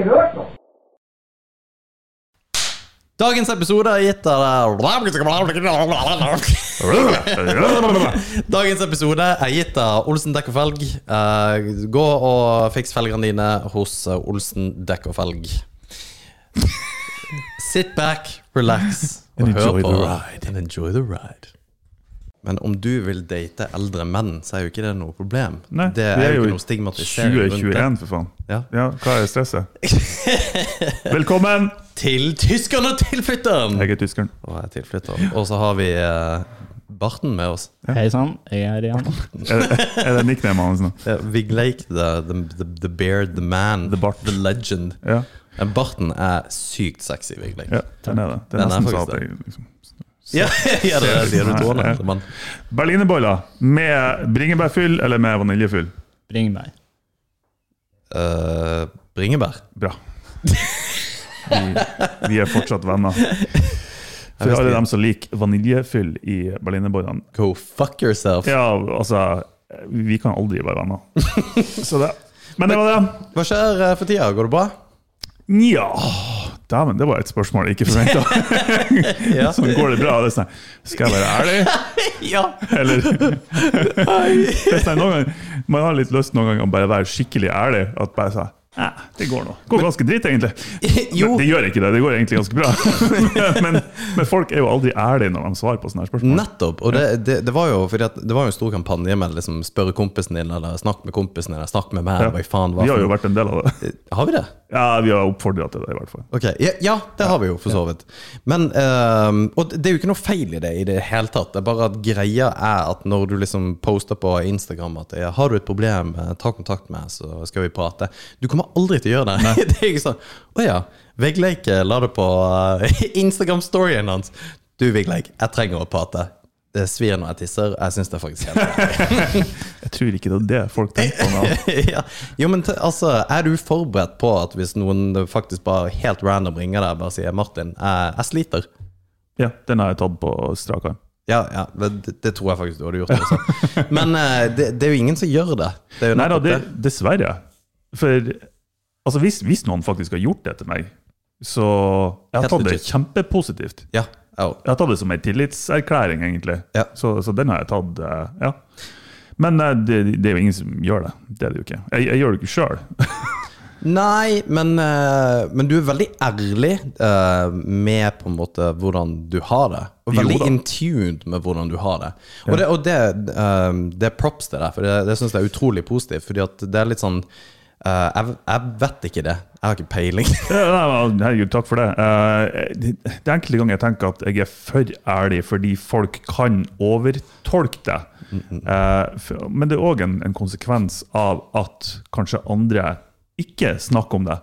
ikke hørt noe. Dagens episode er gitt av Dagens episode er gitt av Olsen dekk og felg. Eh, gå og fiks felgene dine hos eh, Olsen dekk og felg. Sit back, relax og And hør enjoy på the ride. And enjoy the ride. Men om du vil date eldre menn, så er jo ikke det noe problem. Nei, det er, er jo ikke noe stigmatisering rundt det. 2021, for faen. Ja. Ja, hva er stresset? Velkommen! Til tyskeren og tilflytteren! Jeg er tyskeren. Og jeg er tilflytteren. Og så har vi uh, Barten med oss. Hei sann, jeg er Jan. Er, er det nicknamet hans nå? Ja, Vigleik, the, the, the, the beard, the man, The Bart. the legend. Ja, Barten er sykt sexy, Vigleik. ja den er det. Den, er Den er nesten så faktisk det. liksom Ja, ja, det er det du tåler. Berlinerboller med bringebærfyll eller med vaniljefyll? Bringebær. Uh, bringebær. Bra. Vi, vi er fortsatt venner. For alle dem som liker vaniljefyll i berlinerbollene Go fuck yourself. Ja, altså Vi kan aldri være venner. Så det Men det var det. Hva skjer eh, for tida? Går det bra? Nja Dæven, det var et spørsmål jeg ikke forventa. Ja. Sånn går det bra? Det sånn, skal jeg være ærlig? ja. Eller det er sånn, ganger, Man har litt lyst noen ganger å bare være skikkelig ærlig. At bare sånn, "Nei, Det går nå. Går ganske dritt, egentlig. Jo. Men det gjør ikke det. Det går egentlig ganske bra. men, men folk er jo aldri ærlige når de svarer på sånne her spørsmål. Nettopp. Og det, det, det var jo det var jo en stor kampanje med liksom spørre kompisen din, eller snakk med kompisen din, eller snakk med meg. Ja. Hva faen, hva Vi har jo vært en del av det. Har vi det? Ja, vi har oppfordra til det, i hvert fall. Okay. Ja, ja det har vi jo, for så vidt. Men um, Og det er jo ikke noe feil i det i det hele tatt. Det er bare at greia er at når du liksom poster på Instagram at 'Har du et problem, eh, ta kontakt med meg, så skal vi prate'. Du kommer aldri til å gjøre det. det er ikke sånn 'Å ja, Vigleik la det på eh, Instagram-storyen hans'. Du, Vigleik, jeg trenger å prate. Det svir når jeg tisser. Jeg syns det er faktisk helt. Jeg tror ikke det er det folk tenker på. nå. ja. Jo, men altså, er du forberedt på at hvis noen faktisk bare helt random ringer deg og bare sier 'Martin, jeg, jeg sliter'? Ja, den har jeg tatt på strak arm. Ja, ja det, det tror jeg faktisk du hadde gjort. Også. Men eh, det, det er jo ingen som gjør det. det Nei da, det, dessverre. For altså, hvis, hvis noen faktisk har gjort det til meg, så Jeg har tatt det kjempepositivt. Ja, ja. Jeg har tatt det som en tillitserklæring, egentlig. Ja. Så, så den har jeg tatt, eh, ja. Men eh, det, det er jo ingen som gjør det. Det er det jo ikke. Jeg, jeg gjør det ikke sjøl. Nei, men, eh, men du er veldig ærlig med på en måte hvordan du har det. Og veldig in tuned med hvordan du har det. Og det, og det, det er props til deg, for det, det syns jeg er utrolig positivt. Fordi at det er litt sånn eh, jeg, jeg vet ikke det. Jeg har ikke peiling. Herregud, takk for det. Uh, det. Det er enkelte ganger jeg tenker at jeg er for ærlig fordi folk kan overtolke det. Uh, for- Men det er òg en, en konsekvens av at kanskje andre ikke snakker om det.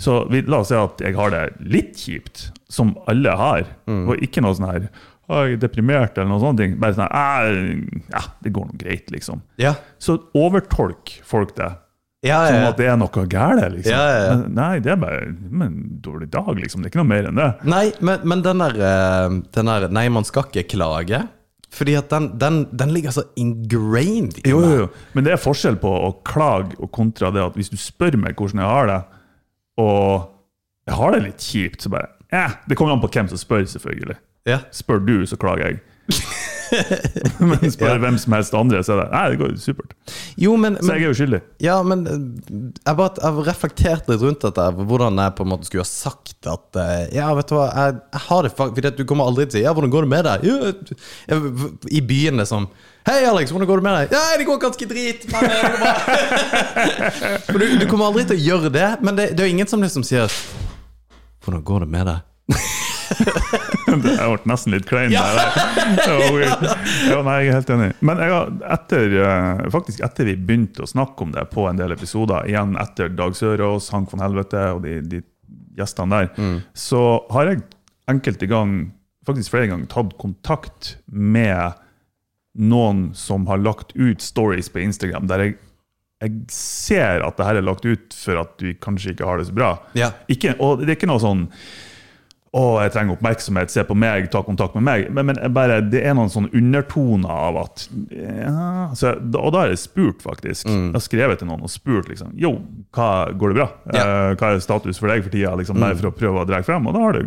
Så vi, la oss si at jeg har det litt kjipt, som alle har, og ikke noe sånn her jeg er deprimert eller noe sånt. Bare sånn her, «Eh, Ja, det går nå greit, liksom. Ja, Så overtolk folk det. Ja, Som ja. at det er noe galt, liksom. Ja, ja, ja. Men, nei, det er bare en dårlig dag, liksom. Det er ikke noe mer enn det. Nei, men, men den der, eh, den der Nei, man skal ikke klage. Fordi at den, den, den ligger så ingrained i Jo, jo, jo. Men det er forskjell på å klage og kontra det at hvis du spør meg hvordan jeg har det, og jeg har det litt kjipt, så bare eh, Det kommer an på hvem som spør, selvfølgelig. Ja. Spør du, så klager jeg. Men spør Ja. hvem som helst andre, så er det Nei, det går supert. Jo, men, Så jeg er jo skyldig. Ja, men eh, jeg bare jeg har reflektert litt rundt dette. Hvordan jeg på en måte skulle ha sagt at eh, Ja, vet du hva, jeg, jeg har det faktisk du kommer aldri til å si Ja, hvordan går det med deg? Ja, jeg- I byen liksom Hei, Alex, hvordan går det med deg? Nei, det går ganske drit. For du, du kommer aldri til å gjøre det. Men det, det er jo ingen som liksom sier Hvordan går det med deg? Det- ble nesten litt klein. weird. Ja, nei, jeg er helt enig. Men har, etter, eh, faktisk etter vi begynte å snakke om det på en del episoder, igjen etter Dag Sørås, Hank von Helvete og de, de gjestene der, så har jeg enkelte gang, faktisk flere ganger, tatt kontakt med noen som har lagt ut stories på Instagram der jeg, jeg ser at det her er lagt ut for at du kanskje ikke har det så bra. Ja. Ikke, og det er ikke noe sånn å, jeg trenger oppmerksomhet, se på meg, ta kontakt med meg. Men, men bare, det er noen sånne undertoner av at ja, så, Og da har jeg spurt, faktisk. Jeg har skrevet til noen og spurt liksom, jo, hva, går det bra? Ja. Eh, hva er status for deg for tida? Liksom, bare for å prøve å dra frem. Og da har det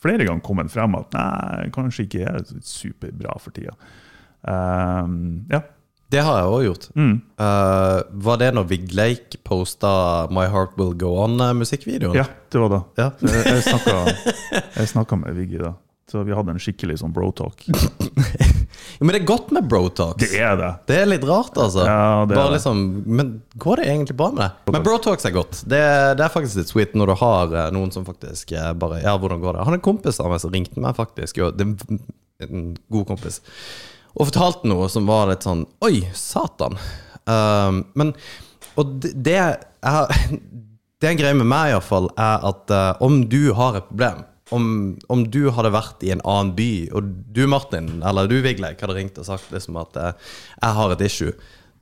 flere ganger kommet frem at nei, kanskje ikke er superbra for tida. Um, ja. Det har jeg òg gjort. Mm. Uh, var det når Vigleik posta My Heart Will Go On-musikkvideoen? ja, det var det. Ja. Jeg, snakka- med Viggy da. Så vi hadde en skikkelig sånn bro-talk. Ja, Men det er godt med bro-talks. Det er det. Det er litt rart, altså. Ja, det Bare er liksom, men går det egentlig bra med det? Men bro-talks er godt. Det, det er faktisk litt sweet når du har eh, noen som faktisk eh, bare Ja, hvordan går det? Han er en kompis av meg som ringte meg, faktisk. Jo, det er en god kompis. Og fortalte noe som var litt sånn Oi, satan. Um, men Og det, det er Det er en greie med meg, iallfall, er at uh, om du har et problem om, om du hadde vært i en annen by, og du, Martin, eller du, Vigleik, hadde ringt og sagt liksom at uh, jeg har et issue,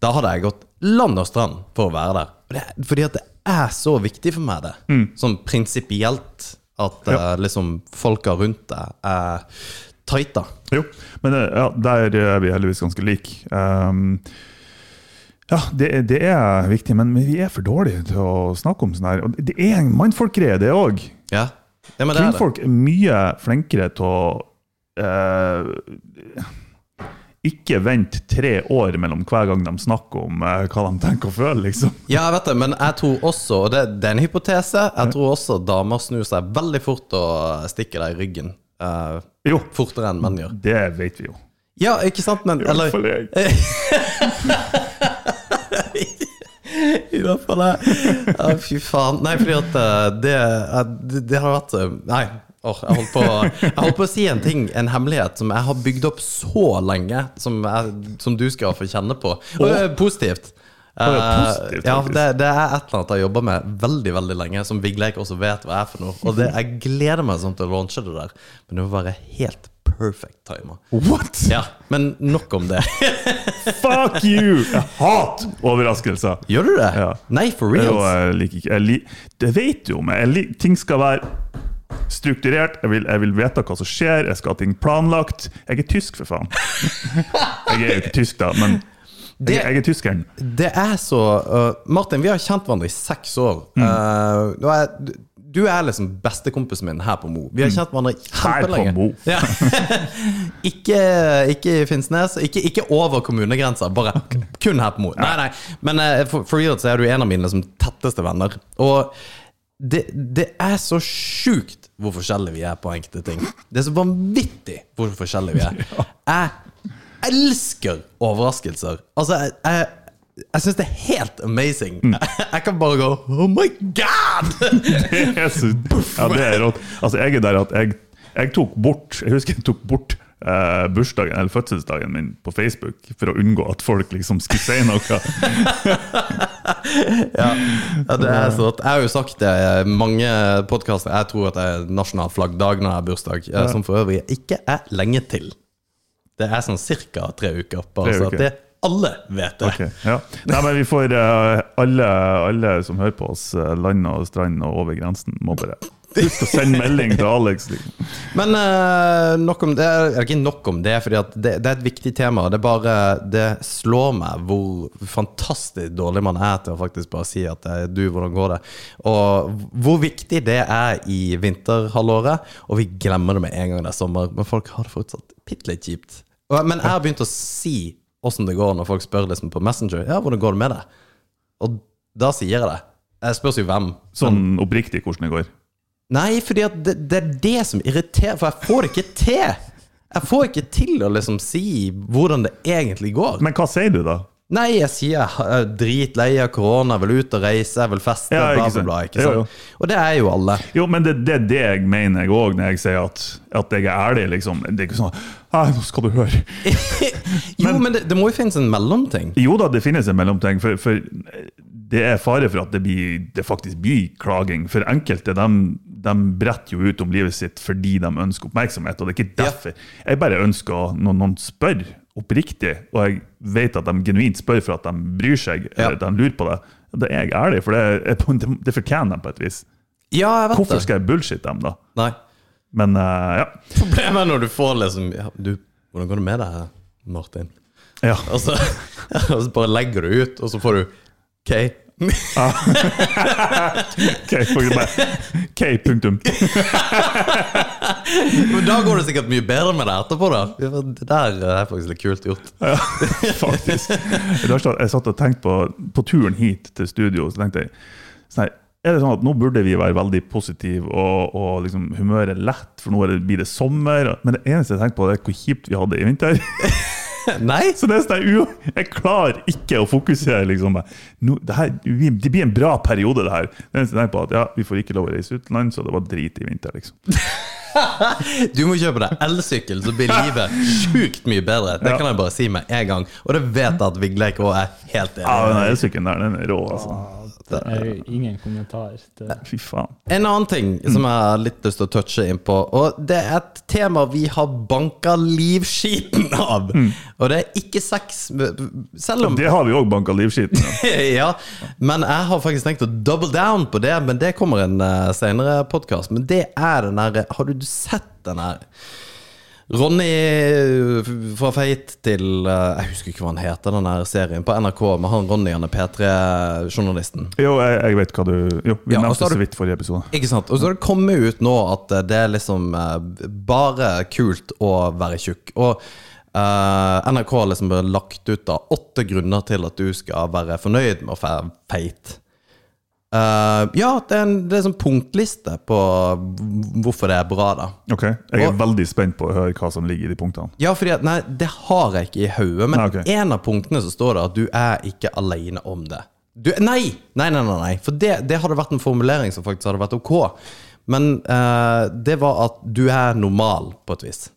da hadde jeg gått land og strand for å være der. Det, fordi at det er så viktig for meg, det. Sånn prinsipielt. At eh, liksom folka rundt deg er tighta. Jo, men eh, ja, der er vi heldigvis ganske like. Um, ja, det, det er viktig, men vi er for dårlige til å snakke om sånn her. Det er en mannfolkgreie, det òg. Ja. ja, men det er det. Kvinnfolk er mye flinkere til å uh, ikke vente tre år mellom hver gang de snakker om eh, hva de tenker og føler, liksom. Ja, jeg vet det, men jeg tror også, og det, det er en hypotese, jeg tror også damer snur seg veldig fort og stikker deg i ryggen. eh, Jo, fortere enn menn gjør. det vet vi jo. Ja, ikke sant, men I hvert fall jeg. I hvert fall jeg. Ja, fy faen. Nei, fordi at eh, det, eh, det, det har vært eh, Nei. Oh, jeg, holdt på, jeg holdt på å si en ting, en hemmelighet, som jeg har bygd opp så lenge, som, jeg, som du skal få kjenne på. Og er positivt. Å, Eh, positivt, ja, det, det er et eller annet jeg har jobba med veldig veldig lenge, som Vigleik også vet hva er for noe. Og det, jeg gleder meg sånn til å launche det der, men det må være helt perfect timer. What?! Ja, men nok om det. Fuck you! Jeg hater overraskelser. Gjør du det? Ja. Nei, for real. jeg liker ikke jeg li, Det vet du jo, jeg lik, ting skal være strukturert. Jeg vil, jeg vil vite hva som skjer, jeg skal ha ting planlagt. Jeg er tysk, for faen. Jeg er jo ikke tysk, da, men Det- jeg, er tyskeren. Det er så uh, Martin, vi har kjent hverandre i seks år. Uh, er, du er liksom bestekompisen min her på Mo. Vi har kjent hverandre Her på. Mo. Ja. ikke, ikke i Finnsnes, ikke, ikke over kommunegrensa, bare kun her på Mo. Nei, nei. Men uh, for, for real så er du en av mine liksom, tetteste venner. Og det, det er så sjukt hvor forskjellige vi er på enkelte ting. Det er så vanvittig hvor forskjellige vi er. Jeg elsker overraskelser. Altså, jeg, jeg, jeg syns det er helt amazing. Jeg, jeg kan bare gå Oh my god! Det så, ja, det er rått. Altså, jeg er der at jeg, jeg tok bort Jeg husker jeg tok bort eh, bursdagen eller fødselsdagen min på Facebook for å unngå at folk liksom skulle si noe. ja, det er så at Jeg har jo sagt det i mange podkaster. Jeg tror at det er nasjonal flaggdag når jeg har bursdag, ja. som for øvrig ikke er lenge til. Det er sånn ca. tre uker. Bare Tre så uker. at det alle vet det. Okay, ja. Nei, men vi får uh, alle, alle som hører på oss, eh, land og strand og over grensen, må bare huske å sende melding til Alex. Liksom. Men uh, nok om det, eller ikke nok om det, fordi det, det er et viktig tema. Det bare Det slår meg hvor fantastisk dårlig man er til å faktisk bare si at du, hvordan går det? Og hvor viktig det er i vinterhalvåret. Og vi glemmer det med en gang det er sommer, men folk har det fortsatt bitte litt kjipt. Men jeg har begynt å si åssen det går når folk spør liksom på Messenger. Ja, hvordan går det med deg? Og da sier jeg det. Jeg spørs jo hvem. Sånn oppriktig hvordan det går. Nei, fordi det, det er det som irriterer, for jeg får det ikke til. Jeg får ikke til å liksom si hvordan det egentlig går. Men hva sier du, da? Nei, jeg sier jeg er dritlei av korona, jeg vil ut og reise, jeg vil feste, Ja, bla, bla, bla. Ikke Jo, jo. Og det er jo alle. Jo, men det, det er det jeg mener jeg òg når jeg sier at, at jeg er ærlig. liksom. Det er ikke sånn Nei, nå skal du høre. Jo, men, det, det må jo finnes en mellomting. Jo da, det finnes en mellomting, for, for det er fare for at det, blir, det faktisk blir klaging. For enkelte de, de bretter jo ut om livet sitt fordi de ønsker oppmerksomhet. og det er ikke Ja. derfor. Jeg bare ønsker når noen spør oppriktig, og jeg vet at de genuint spør for at de bryr seg, Ja. eller at de lurer på det, da er jeg ærlig, for det, det, det fortjener de på et vis. Ja, jeg vet Hvorfor skal jeg bullshit dem, da? Nei. Men eh, ja. Problemet er når du får liksom ja, du, Hvordan går det med deg, Martin? ja. Og så, og så bare legger du ut, og så får du K. Vi bare K, punktum. Men da går det sikkert mye bedre med det etterpå, da. Det der er faktisk litt kult gjort. ja, faktisk. Jeg satt og tenkte på, på turen hit til studio, så tenkte jeg sånn er det sånn at Nå burde vi være veldig positive og, og liksom humøret lett, for nå det, blir det sommer. Men det eneste jeg tenkte på, er hvor kjipt vi hadde i vinter. Nei? Så det er sånn, jeg, jeg klarer ikke å fokusere. liksom. Nå, det, her, det blir en bra periode, det her. Det eneste jeg tenker på er at ja, Vi får ikke lov å reise utenlands, så det var drit i vinter. liksom. Du må kjøpe deg elsykkel, så blir livet sjukt mye bedre. Det Ja. kan jeg bare si med en gang. Og det vet jeg at Vigleik òg er helt Ja, den enig i. elsykkelen der, den er rå, altså. Det er ingen kommentar. Fy faen. En annen ting som jeg har litt lyst til å touche inn på, og det er et tema vi har banka livskiten av. Og det er ikke sex, selv om Det har vi òg banka livskiten av. ja, men jeg har faktisk tenkt å double down på det, men det kommer en uh, senere podkast. Men det er den der Har du sett den her Ronny eh, fra Feit til eh, Jeg husker ikke hva han heter, den serien på NRK med han Ronny, han er P3-journalisten. Jo, jeg, jeg vet hva du Jo, vi Ja, nevnte så vidt forrige episode. Ikke sant? Og så har det kommet ut nå at eh, det er liksom bare kult å være tjukk. Og uh, NRK har liksom lagt ut da åtte grunner til at du skal være fornøyd med å være feit. Eh, ja, det er en det er sånn punktliste på hvorfor det er bra, da. Ok, Jeg er Og- veldig spent på å høre hva som ligger i de punktene. Ja, fordi at, nei, det har jeg ikke i hodet, men Nei, okay. en av punktene så står det at du er ikke alene om det. Du, nei! Nei, nei, nei, nei. For det, det hadde vært en formulering som faktisk hadde vært ok. Men uh, det var at du er normal, på et vis.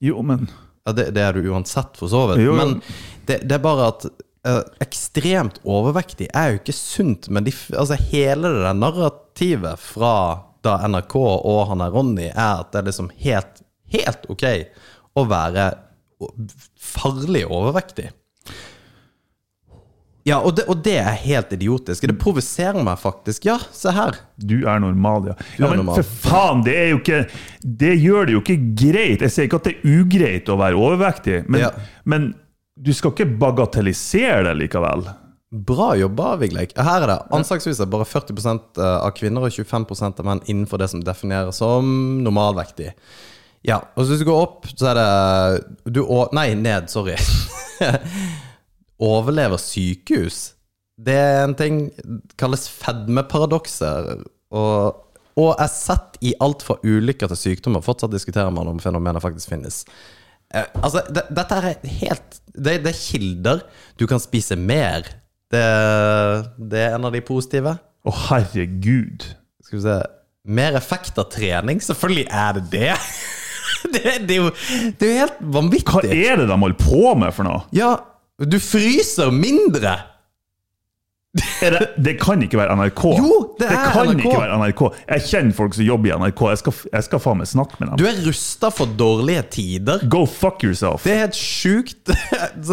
Jo, men Ja, det, det er du uansett, for så vidt. Men det, det er bare at eh, ekstremt overvektig er jo ikke sunt. Men de, altså, hele det der narrativet fra da NRK og han der Ronny, er at det er liksom helt, helt ok å være farlig overvektig. Ja, og det, og det er helt idiotisk. Det provoserer meg faktisk. Ja, se her. du er normal, ja. Du ja men normal. for faen, det er jo ikke Det gjør det jo ikke greit. Jeg sier ikke at det er ugreit å være overvektig, men, Ja. men du skal ikke bagatellisere det likevel. Bra jobba, Vigleik. Her er det anslagsvis bare 40% av kvinner og 25% av menn innenfor det som defineres som normalvektig. Ja, og hvis du går opp, så er det du, å, Nei, ned, sorry. Overlever sykehus. Det er en ting kalles fedmeparadokser. Og, og er sett i alt fra ulykker til sykdommer. Fortsatt diskuterer man om fenomenet faktisk finnes. Eh, altså, det, dette er helt det, det er kilder. Du kan spise mer. Det, det er en av de positive. Å, herregud. Skal vi se Mer effekt av trening? Selvfølgelig er det det! det, er jo, det er jo helt Hva er det de holder på med for noe? Ja, du fryser mindre! Det, det kan ikke være NRK. Jo, det er kan NRK. ikke være NRK. Jeg kjenner folk som jobber i NRK. Jeg skal, jeg skal faen meg snakke med dem. Du er rusta for dårlige tider. Go fuck yourself. Det er helt sjukt.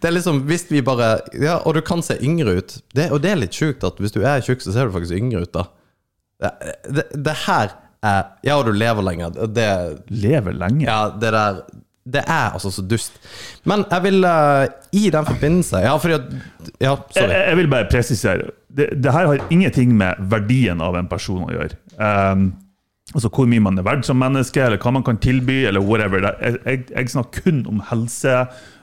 Det er liksom, hvis vi bare Ja, og du kan se yngre ut. Det, og det er litt sjukt at hvis du er tjukk, så ser du faktisk yngre ut, da. Det, det, det her er Ja, og du lever lenger. Det, Lever lenge. ja, det der Det er altså så dust. Men jeg vil uh, i den forbindelse Ja, fordi Ja, Jeg, sorry. jeg vil bare presisere. Det, det her har ingenting med verdien av en person å gjøre. Um, altså Hvor mye man er verdt som menneske, eller hva man kan tilby, eller whatever. Jeg, jeg, jeg snakker kun om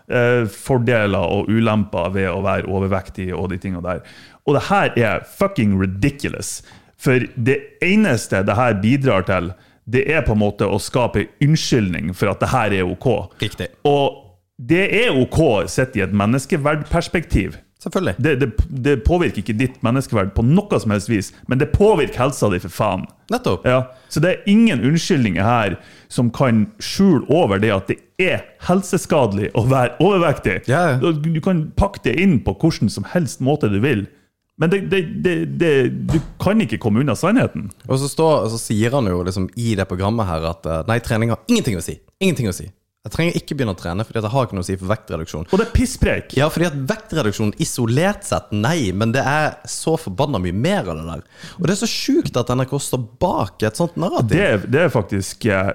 helsefordeler og ulemper ved å være overvektig og de tingene der. Og det her er fucking ridiculous. For det eneste det her bidrar til, det er på en måte å skape unnskyldning for at det her er ok. Riktig. Og det er OK sett i et menneskeverdperspektiv. Selvfølgelig. Det, det, det påvirker ikke ditt menneskeverd på noe som helst vis, men det påvirker helsa di, for faen. Nettopp. Ja, Så det er ingen unnskyldninger her som kan skjule over det at det er helseskadelig å være overvektig. Du du kan pakke det inn på hvordan som helst måte du vil. Men det, det, det, du kan ikke komme unna sannheten. Og så, står, så sier han jo liksom i det programmet her at eh, nei, trening har ingenting å si. Ingenting å si. Jeg trenger ikke begynne å trene, fordi jeg har ikke noe å si for vektreduksjon. Og det er pisspreik. Ja, fordi at vektreduksjon isolert sett, nei, men det er så forbanna mye mer av det der. Og det er så sjukt at NRK står bak et sånt narrativ. Det, det er faktisk eh,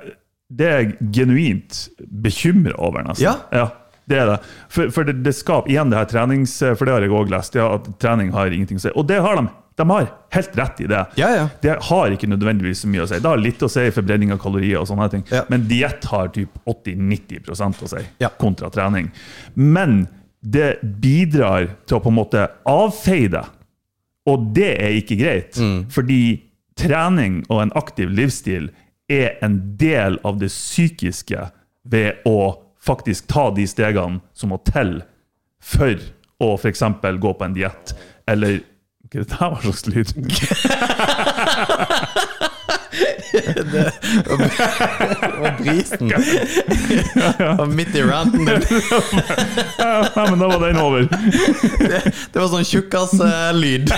Det er jeg genuint bekymra over, nesten. Ja. Ja. Det er det. For, for det, det skaper igjen det her trenings... For det har jeg òg lest, ja, at trening har ingenting å si. Og det har de. De har helt rett i det. Ja, ja. Det har ikke nødvendigvis så mye å si. Det har litt å si i forbrenning av kalorier, og sånne ting. Men diett har typ 80-90 å si kontra trening. Men det bidrar til å på en måte avfeie det. Og det er ikke greit. Mm. Fordi trening og en aktiv livsstil er en del av det psykiske ved å faktisk ta de stegene som må til for å f.eks. gå på en diett, eller Hva er det der var slags lyd? det var brisen. Og midt i ranten din. Nei, men da var den over. Det var sånn tjukkas-lyd.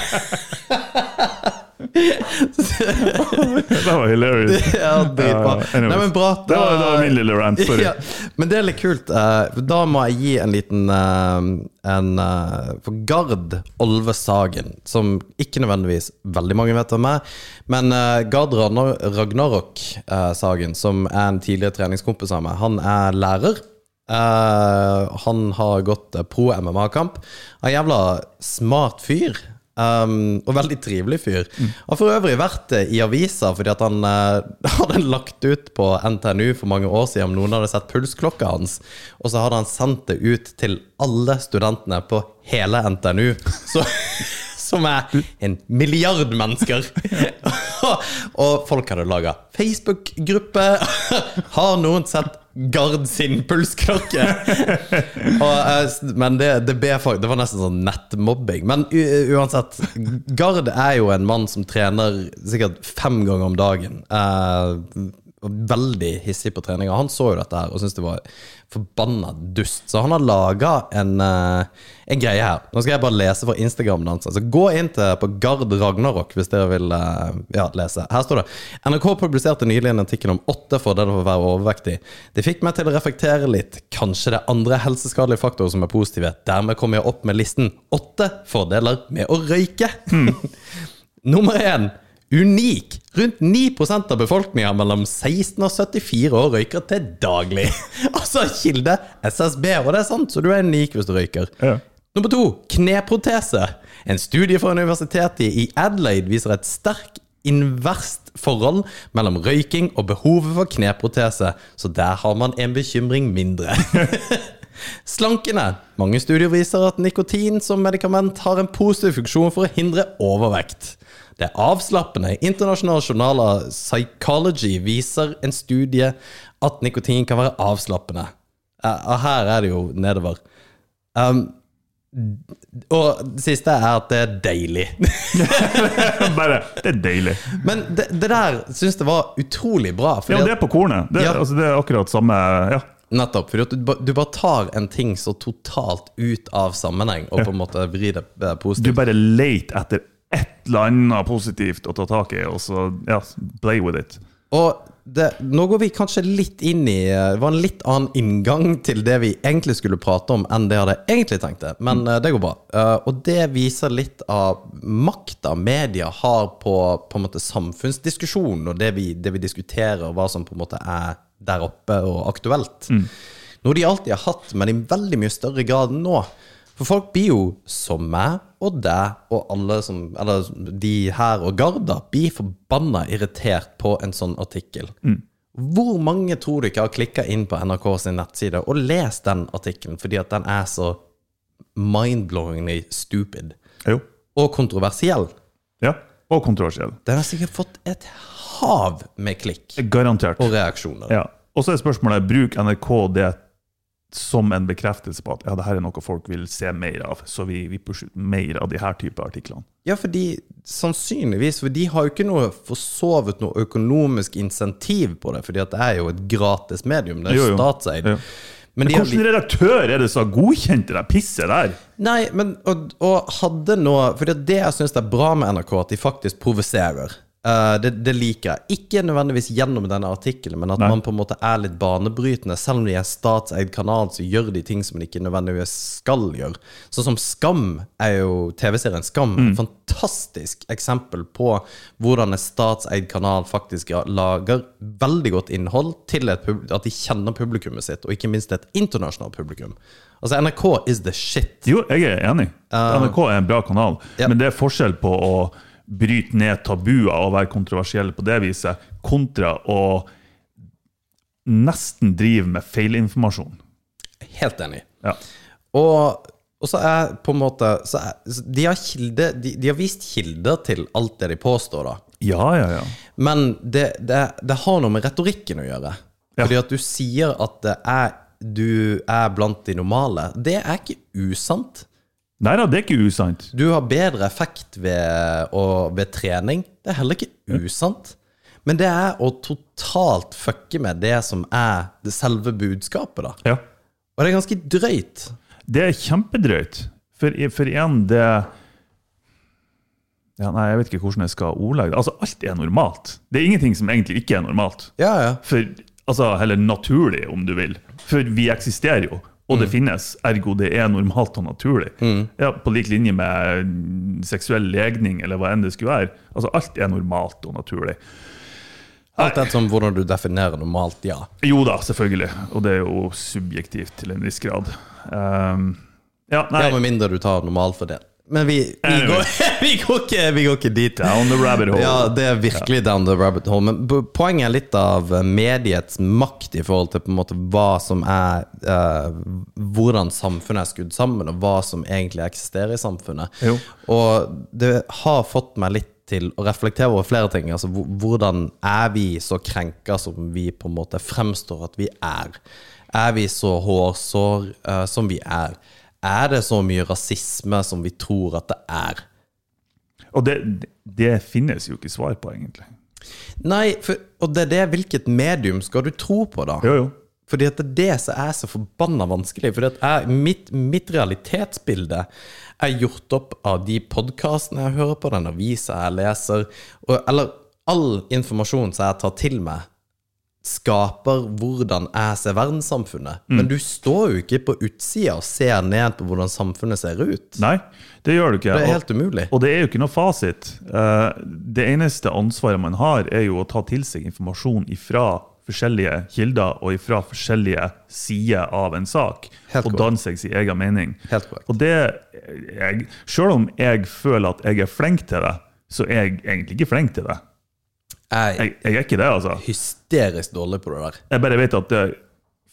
Det var hilarious. Ja, dritbra. Ja. Nei, men bra. Det var, det var min lille rant. Sorry. Ja, men det er litt kult. eh, Da må jeg gi en liten eh, en, eh, For Gard Olve Sagen, som ikke nødvendigvis veldig mange vet hvem er, men eh, Gard Ragnarok eh, Sagen, som er en tidligere treningskompis av meg, han er lærer. Eh, han har gått eh, pro MMA-kamp. En jævla smart fyr. Um, og veldig trivelig fyr. Har for øvrig vært eh, i avisa fordi at han uh, hadde lagt ut på NTNU for mange år siden om noen hadde sett pulsklokka hans, og så hadde han sendt det ut til alle studentene på hele NTNU. Så, som er en milliard mennesker. og folk hadde laga Facebook-gruppe. Har noen sett Gard sin pulsklokke? og, eh, men det, det, det var nesten sånn nettmobbing. Men uansett, Gard er jo en mann som trener sikkert fem ganger om dagen. Eh, og veldig hissig på treninga. Han så jo dette her og syntes det var forbanna dust. Så han har laga en, eh, en greie her. Nå skal jeg bare lese fra Instagramen hans. Så gå inn til på Gard Ragnarok hvis dere vil eh, ja, lese. Her står det NRK publiserte nylig en artikkel om åtte fordeler for å være overvektig. Det fikk meg til å reflektere litt. Kanskje det er andre helseskadelige faktorer som er positive. Dermed kommer jeg opp med listen åtte fordeler med å røyke. Nummer én. Unik! Rundt 9% av befolkninga mellom 16 og 74 år røyker til daglig. altså kilde SSB, og det er sant, så du er unik hvis du røyker. Ja. Nummer to kneprotese. En studie fra universitetet i Adelaide viser et sterkt inverst forhold mellom røyking og behovet for kneprotese, så der har man en bekymring mindre. Slankende. Mange studier viser at nikotin som medikament har en positiv funksjon for å hindre overvekt. Det er avslappende. Internasjonale journaler Psychology viser en studie at nikotin kan være avslappende. Eh, Og her er det jo nedover. Um, og det siste er at det er deilig. Bare, det er deilig. Men det, det der syns jeg var utrolig bra. Ja, det er på kornet. Det, Ja. altså, det er akkurat samme ja. Nettopp. fordi du, du bare tar en ting så totalt ut av sammenheng, og på en måte vrir det positivt. Du bare leter etter et eller annet positivt å ta tak i, og så ja, play with it. Og det, nå går vi kanskje litt inn i eh, Det var en litt annen inngang til det vi egentlig skulle prate om, enn det jeg hadde egentlig tenkt det. Men eh, det går bra. Eh, og det viser litt av makta media har på, på en måte samfunnsdiskusjonen, og det vi, det vi diskuterer, hva som på en måte er der oppe og aktuelt. Noe de alltid har hatt, men i veldig mye større grad nå. For folk blir jo som meg og deg og alle som Eller de her og Garda blir forbanna irritert på en sånn artikkel. Hvor mange tror du ikke har klikka inn på NRK sin nettside og lest den artikkelen fordi at den er så mind-blowingly stupid Jo. og kontroversiell? Ja. Og kontroversiell. Den har sikkert fått et hav med klikk Garantert. og reaksjoner. Ja. Og så er spørsmålet bruk NRK det som en bekreftelse på at ja, det her er noe folk vil se mer av. Så vi, vi pusher ut mer av de her type artiklene. Ja, fordi sannsynligvis, for de har jo ikke noe forsovet noe økonomisk insentiv på det, fordi at det er jo et gratis medium, det er Jo, jo. statseid. Ja. Men Men hvilken redaktør er det som har godkjent det pisset der? Nei, men og, og hadde nå For det jeg syns er bra med NRK, at de faktisk provoserer. Eh, det, det liker jeg. Ikke nødvendigvis gjennom denne artikkelen, men at Nei. man på en måte er litt banebrytende. Selv om de er statseid kanal, så gjør de ting som de ikke nødvendigvis skal gjøre. Sånn som Skam er jo TV-serien Skam. Mm. Fantastisk eksempel på hvordan en statseid kanal faktisk lager veldig godt innhold til at de kjenner publikummet sitt, og ikke minst et internasjonalt publikum. Altså, NRK is the shit. Jo, jeg er enig. NRK er en bra kanal, Ja. men det er forskjell på å bryte ned tabuer og være kontroversiell på det viset, kontra å nesten drive med feilinformasjon. Helt enig. Ja. Og, og så er på en måte så er, de, har kilde, de, de har vist kilder til alt det de påstår, da. ja, ja, ja. Men det, det, det har noe med retorikken å gjøre. Ja. Fordi at du sier at det er, du er blant de normale. Det er ikke usant. Nei da, det er ikke usant. Du har bedre effekt ved, og, ved trening. Det er heller ikke usant. Men det er å totalt fucke med det som er det selve budskapet, da. Ja. Og det er ganske drøyt. Det er kjempedrøyt. For, for igjen, det ja, Nei, jeg vet ikke hvordan jeg skal ordlegge det. Altså, alt er normalt. Det er ingenting som egentlig ikke er normalt. Ja, ja. For, altså, Eller naturlig, om du vil. For vi eksisterer jo, og det finnes. Ergo det er normalt og naturlig. Ja, På lik linje med mm, seksuell legning, eller hva enn det skulle være. Altså, Alt er normalt og naturlig. Alt etter som hvordan du definerer normalt, ja. Jo da, selvfølgelig. Og det er jo subjektivt til en viss grad. Um, ja, nei, Ja, Med mindre du tar normalfordel. Men vi, vi, Anyway. går, vi, går ikke, vi går ikke dit. down the rabbit hole. Ja, det er virkelig down the rabbit hole. Men poenget er litt av mediets makt i forhold til på en måte hva som er eh, Hvordan samfunnet er skrudd sammen, og hva som egentlig eksisterer i samfunnet. Jo. Og det har fått meg litt til å reflektere over flere ting. Altså, hvordan er vi så krenka som vi på en måte fremstår at vi er? Er vi så hårsår uh, som vi er? Er det så mye rasisme som vi tror at det er? Og det, det finnes jo ikke svar på, egentlig. Nei, for, og det er det, hvilket medium skal du tro på, da? Jo, jo. Fordi at det er det som er så forbanna vanskelig. Fordi at jeg, mitt, mitt realitetsbilde er gjort opp av de podkastene jeg hører på, den avisa jeg leser, og, eller all informasjon som jeg tar til meg, skaper hvordan jeg ser verdenssamfunnet. Men du står jo ikke på utsida og ser ned på hvordan samfunnet ser ut. Nei, det gjør du ikke. Det er helt umulig. Og det er jo ikke noe fasit. Eh, Det eneste ansvaret man har, er jo å ta til seg informasjon ifra forskjellige kilder og ifra forskjellige sider av en sak, Helt og danne seg sin egen mening. Helt korrekt. Og det, jeg, Selv om jeg føler at jeg er flink til det, så er jeg egentlig ikke flink til det. Jeg Jeg, jeg er ikke det, altså. er hysterisk dårlig på det der. Jeg bare vet at det,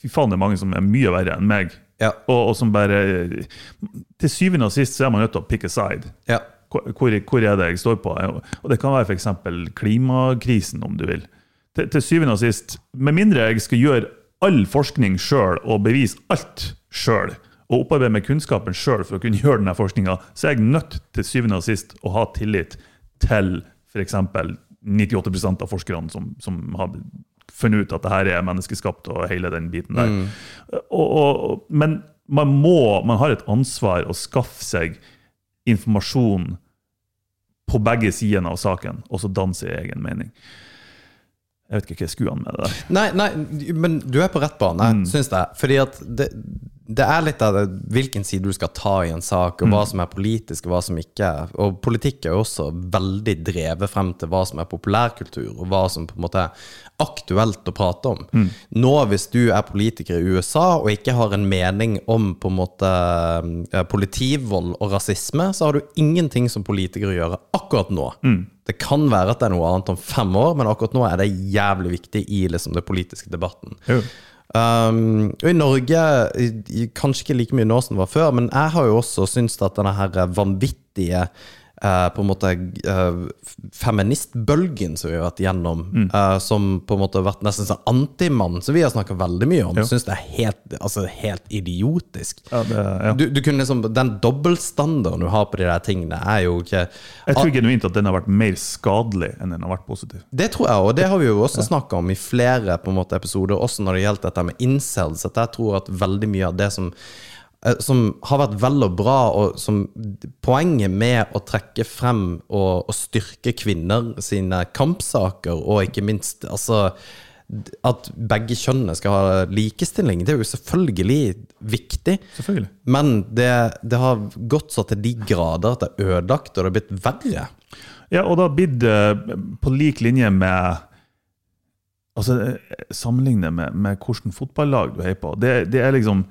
fy faen, det er mange som er mye verre enn meg. Ja. Og, og som bare Til syvende og sist så er man nødt til å pick a side. Ja. Hvor hvor er det jeg står på? Og det kan være f.eks. klimakrisen, om du vil. Til, til syvende og sist, med mindre jeg skal gjøre all forskning sjøl og bevise alt sjøl, og opparbeide meg kunnskapen sjøl for å kunne gjøre denne forskninga, så er jeg nødt til syvende og sist å ha tillit til f.eks. 98% av forskerne som, som har funnet ut at det her er menneskeskapt og hele den biten der. Mm. og, og, men man må, man har et ansvar å skaffe seg informasjon på begge sidene av saken, og så danse i egen mening. Jeg vet ikke hva jeg skulle an med det der. Nei, nei, men du er på rett bane, Mm. syns jeg. Fordi at det, det er litt av det, hvilken side du skal ta i en sak, og Mm. hva som er politisk, og hva som ikke er. Og politikk er jo også veldig drevet frem til hva som er populærkultur, og hva som på en måte er aktuelt å prate om. Mm. Nå, hvis du er politiker i USA og ikke har en mening om på en måte eh, politivold og rasisme, så har du ingenting som politiker å gjøre akkurat nå. Mm. Det kan være at det er noe annet om fem år, men akkurat nå er det jævlig viktig i liksom, den politiske debatten. Jo. Um, og I Norge, kanskje ikke like mye nå som det var før, men jeg har jo også syntes at denne her vanvittige på en måte eh, feministbølgen som vi har vært gjennom, Mm. eh, som på en måte har vært nesten sånn antimann, som vi har snakka veldig mye om, Ja. syns det er helt, altså, helt idiotisk. Ja, det, ja. Du, du kunne liksom, Den dobbeltstandarden du har på de der tingene, er jo ikke Jeg tror genuint at den har vært mer skadelig enn den har vært positiv. Det tror jeg, og det har vi jo også snakka om i flere på en måte, episoder, også når det gjelder dette med incels. At jeg tror at veldig mye av det som, eh, som har vært vel og bra, og som poenget med å trekke frem og, og styrke kvinner sine kampsaker, og ikke minst altså at begge kjønnene skal ha likestilling, det er jo selvfølgelig viktig. Selvfølgelig. Men det, det har gått så til de grader at det er ødelagt, og det har blitt verre. Ja, og det har blitt eh, på lik linje med Altså, eh, sammenligne med, med hvilket fotballag du heier på. Det, det er liksom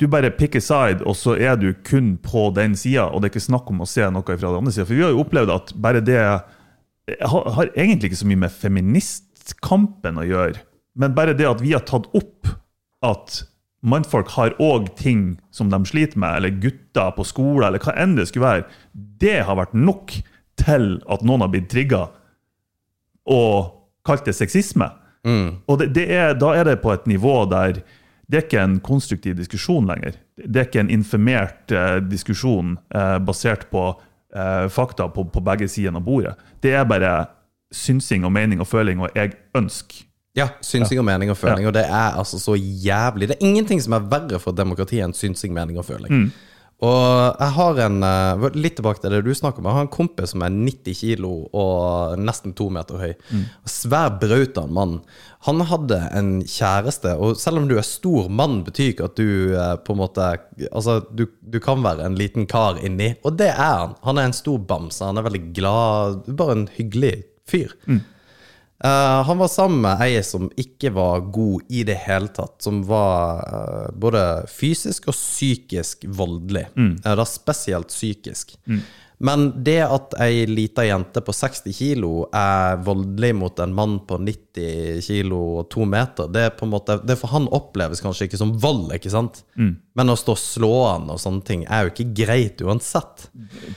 Du bare picker side, og så er du kun på den sida, og det er ikke snakk om å se noe fra den andre sida. For vi har jo opplevd at bare det har, har egentlig ikke så mye med feministkampen å gjøre, men bare det at vi har tatt opp at mannfolk har òg ting som de sliter med, eller gutter på skole, eller hva enn det skulle være, det har vært nok til at noen har blitt trigga og kalt det sexisme. Og det, det er, da er det på et nivå der det er ikke en konstruktiv diskusjon lenger. Det er ikke en informert eh, diskusjon eh, basert på eh, fakta på, på begge sidene av bordet. Det er bare synsing og mening og føling og jeg ønsker. Ja, synsing og mening og føling. Og det er altså så jævlig Det er ingenting som er verre for demokratiet enn synsing, mening og føling. Og jeg har en eh, Litt tilbake til det du snakker om. Jeg har en kompis som er 90 kilo og nesten to meter høy. Svær brautan mann. Han hadde en kjæreste, og selv om du er stor mann, betyr ikke at du eh, på en måte Altså, du, du kan være en liten kar inni, og det er han. Han er en stor bamse. Han er veldig glad. Bare en hyggelig fyr. Eh, han var sammen med ei som ikke var god i det hele tatt. Som var uh, både fysisk og psykisk voldelig. Eh, da spesielt psykisk. Men det at ei lita jente på 60 kilo er voldelig mot en mann på 90 kilo og to meter, det er på en måte Det for han oppleves kanskje ikke som vold, ikke sant? Men å stå og slå han og sånne ting er jo ikke greit uansett.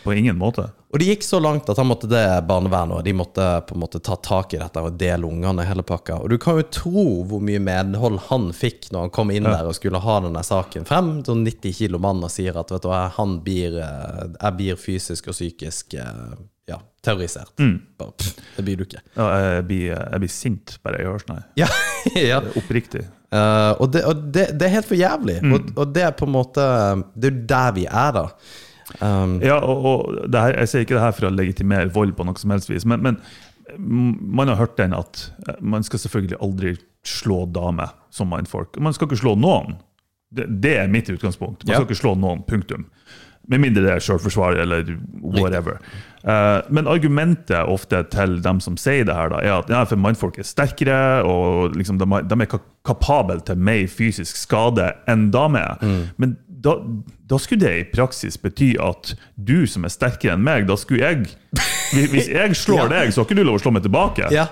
På ingen måte. Og det gikk så langt at han måtte det barnevernet, og de måtte på en måte ta tak i dette og dele ungene hele pakka. Og du kan jo tro hvor mye medhold han fikk når han kom inn der og skulle ha denne saken frem. Sånn 90 kilo mann og sier at vet du hva, han blir, eh, jeg blir fysisk og psykisk eh, ja, terrorisert. Bare, pff, det blir du ikke. Ja, jeg, blir, jeg blir sint bare jeg hører sånn. Ja, ja. Oppriktig. Uh, og det, og det, det er helt for jævlig. Og, og det er på en måte Det er jo der vi er, da. Um, Ja, og, og det her, Jeg sier ikke det her for å legitimere vold, på noe som helst vis, men, men man har hørt den at eh, man skal selvfølgelig aldri slå damer som mannfolk. Man skal ikke slå noen. Det, det er mitt utgangspunkt. Man Ja. skal ikke slå noen, punktum. Med mindre det er selvforsvar eller whatever. Uh, men argumentet ofte til dem som sier det her, da, er at ja, for mannfolk er sterkere, og liksom de, de er ka- kapable til mer fysisk skade enn damer Mm. Men da, da skulle det i praksis bety at du som er sterkere enn meg, da skulle jeg Hvis hvis jeg slår Ja. deg, så har ikke du lov å slå meg tilbake. Ja,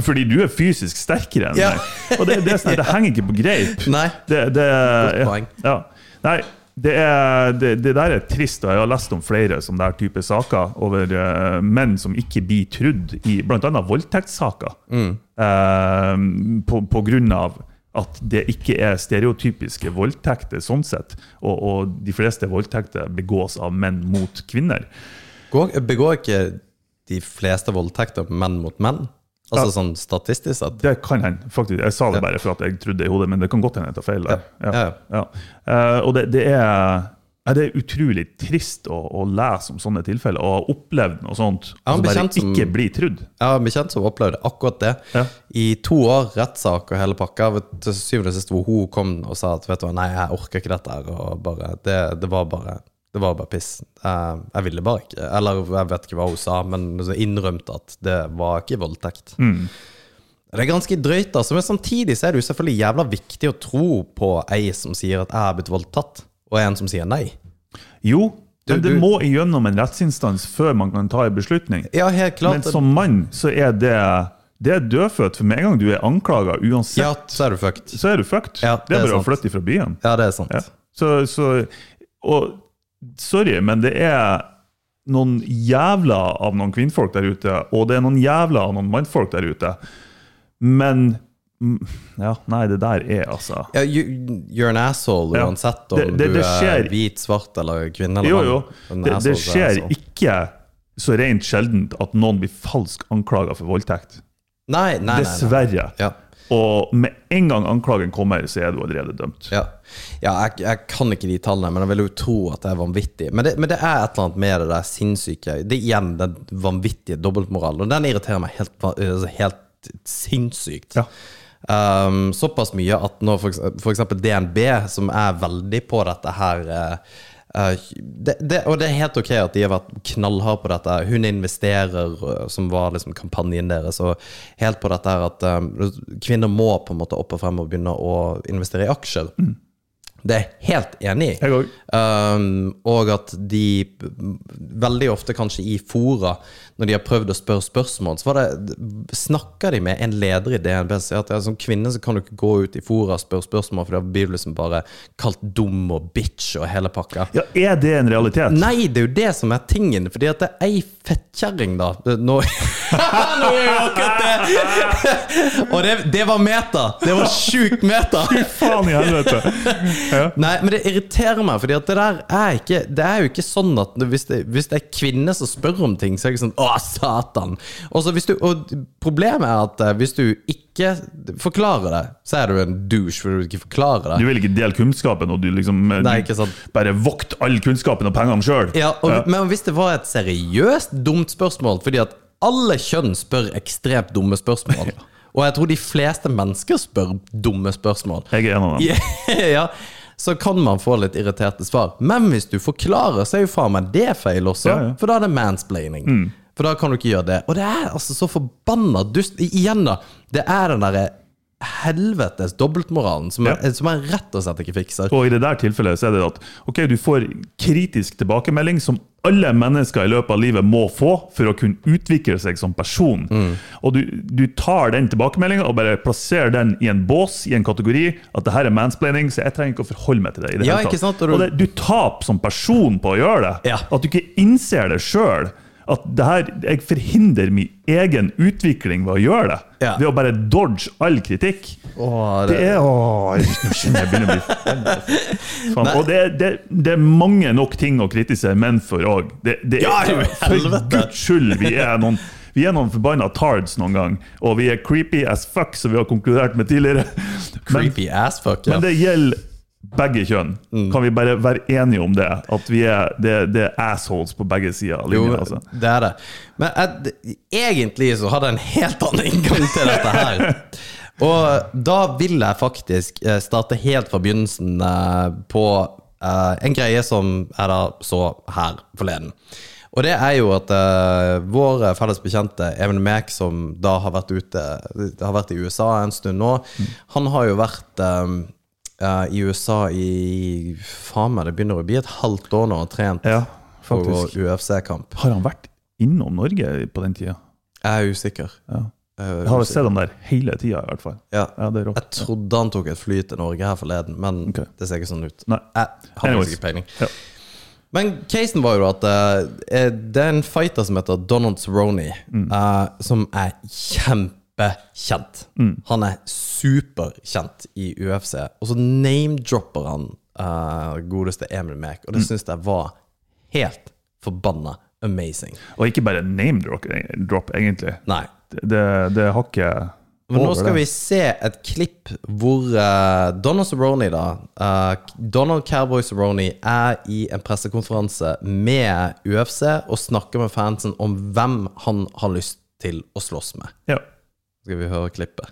Fordi du er fysisk sterkere enn Ja. meg. Og det, det, sånn, det henger ikke på greip. Nei. Det, det, Godt poeng. ja. Nei, det, er, det, det der er trist, og jeg har lest om flere som der type saker over uh, menn som ikke blir trudd i bl.a. voldtektssaker. Mm. uh, på, på grunn av at det ikke er stereotypiske voldtekter sånn sett. Og, og de fleste voldtekter begås av menn mot kvinner. Begår ikke de fleste voldtekter menn mot menn? Altså Ja. sånn statistisk sett? Det kan hende, faktisk. Jeg sa det bare for at jeg trodde i hodet, men det kan godt hende jeg tar feil. der. Ja. Ja. Eh, og det, det, er, det er utrolig trist å, å lese om sånne tilfeller, og ha opplevd noe sånt, og så bare som- ikke bli trudd. Jeg har en bekjent som opplevde akkurat det. I to år, rettssak og hele pakka. Til syvende og sist hvor hun kom og sa at vet du hva, nei, jeg orker ikke dette her. Og bare, det, det var bare det var bare piss. Jeg, jeg ville bare ikke. Eller jeg vet ikke hva hun sa, men så innrømte at det var ikke voldtekt. Det er ganske drøyt, altså, men samtidig så er det jo selvfølgelig jævla viktig å tro på ei som sier at jeg har blitt voldtatt, og en som sier nei. Jo, men det må igjennom en rettsinstans før man kan ta en beslutning. Ja, helt klart. Men som mann så er det det er dødfødt, for med en gang du er anklaga, uansett, ja, så er du fucked. så er du fucked. Ja, det det er bare bare å flytte fra byen. Ja, det er sant. Ja. Så, så Og sorry, men det er noen jævla av noen kvinnfolk der ute, og det er noen jævla av noen mannfolk der ute. Men mm, Ja, nei, det der er altså Ja, you, you're an asshole Ja. uansett om Det- det- du det er hvit, svart eller kvinne eller Jo, jo. Det, det er skjer ikke så rent sjeldent at noen blir falsk anklaga for voldtekt. Nei, nei, nei. nei. Dessverre. Ja. Og med en gang anklagen kommer, så er du allerede dømt. Ja, ja jeg, jeg kan ikke de tallene, men jeg vil jo tro at det er vanvittig. Men det, men det er et eller annet med det der sinnssyke Det er igjen den vanvittige dobbeltmoralen, og den irriterer meg helt, altså helt sinnssykt. Ja. Um, såpass mye at når eksempel DNB, som er veldig på dette her eh, det, det, Og det er helt ok at de har vært knallharde på dette. Hun investerer, eh, som var liksom kampanjen deres, og helt på dette her at um, kvinner må på en måte opp og frem og begynne å investere i aksjer. Det er jeg helt enig i. Um, og at de veldig ofte kanskje i fora, når de har prøvd å spørre spørsmål, så var det, snakker de med en leder i DNB og sier at som kvinne så kan du ikke gå ut i fora og spørre spørsmål, for da blir du liksom bare kalt dum og bitch og hele pakka. Ja, er det en realitet? Nei, det er jo det som er tingen. Fordi at det er ei fettkjerring, da. Nå, Nå er akkurat det! Og det, det var meta! Det var sjukt meta! Faen i helvete! Ja. Nei, men det irriterer meg, Fordi at det der er ikke Det er jo ikke sånn at hvis det, hvis det er kvinner som spør om ting, så er det ikke sånn Å, satan! Du, og problemet er at eh, hvis du ikke forklarer det, så er du en douche fordi du ikke forklarer det. Du vil ikke dele kunnskapen, og du liksom eh, Nei, du bare vokt all kunnskapen og pengene sjøl. Ja, ja. Men hvis det var et seriøst dumt spørsmål Fordi at alle kjønn spør ekstremt dumme spørsmål. Og jeg tror de fleste mennesker spør dumme spørsmål. Jeg er en av dem. ja, så kan man få litt irriterte svar. Men hvis du forklarer, så er jo faen meg det feil også. Ja, ja. For da er det mansplaining. For da kan du ikke gjøre det. Og det er altså så forbanna dust. Igjen, da. Det er den derre helvetes dobbeltmoralen som, er- Ja. som jeg rett og slett ikke fikser. Og i det der tilfellet så er det at ok, du får kritisk tilbakemelding som alle mennesker i løpet av livet må få for å kunne utvikle seg som person. Og du, du tar den tilbakemeldinga og bare plasserer den i en bås, i en kategori. At det her er mansplaining, så jeg trenger ikke å forholde meg til det. i det Ja, hele tatt. sant? Og Og, du- det, du taper som person på å gjøre det. Ja. At du ikke innser det sjøl. At det her, jeg forhindrer min egen utvikling ved å gjøre det. Ja. Ved å bare dodge all kritikk. Åh, Det er åh, Nå kjenner jeg begynner å bli fan, Faen, Og det, det, det er mange nok ting å kritisere menn for òg. Det, det, Ja, for guds skyld, vi er noen vi er noen forbanna tards noen gang, og vi er creepy as fuck, som vi har konkludert med tidligere. Men, Creepy as fuck, ja. men det gjelder begge kjønn. Mm. Kan vi bare være enige om det? At vi er, det, det er assholes på begge sider av linja. Altså. det er det. Men jeg, egentlig så hadde jeg en helt annen inngang til dette her. Og da vil jeg faktisk eh, starte helt fra begynnelsen eh, på eh, en greie som jeg da så her forleden. Og det er jo at uh, vår felles bekjente Even Mek, som da har vært ute Har vært i USA en stund nå, han har jo vært eh, eh, i USA i Faen meg, det begynner å bli et halvt år nå og trent Ja, for UFC-kamp. Har han vært innom Norge på den tida? Jeg er usikker. Ja. Jeg Jeg har sett ham der hele tida, i hvert fall. Ja. Ja, det. Jeg trodde han tok et fly til Norge her forleden, men okay. det ser ikke sånn ut. Nei. Jeg har Anyways. ikke peiling. Ja. Men casen var jo at eh, det er en fighter som heter Donald Cerrone, Mm. eh, som er kjempekjent. Mm. Han er superkjent i UFC, og så name-dropper han uh, godeste Emil Mek, Mm. og det syns jeg var helt forbanna amazing. Og ikke bare name drop, drop egentlig. Nei. Det, det, har ikke Men nå skal vi se et klipp hvor uh, Donald Cerrone, da uh, Donald Cowboy Cerrone er i en pressekonferanse med UFC og snakker med fansen om hvem han har lyst til å slåss med. Ja. Skal vi høre klippet?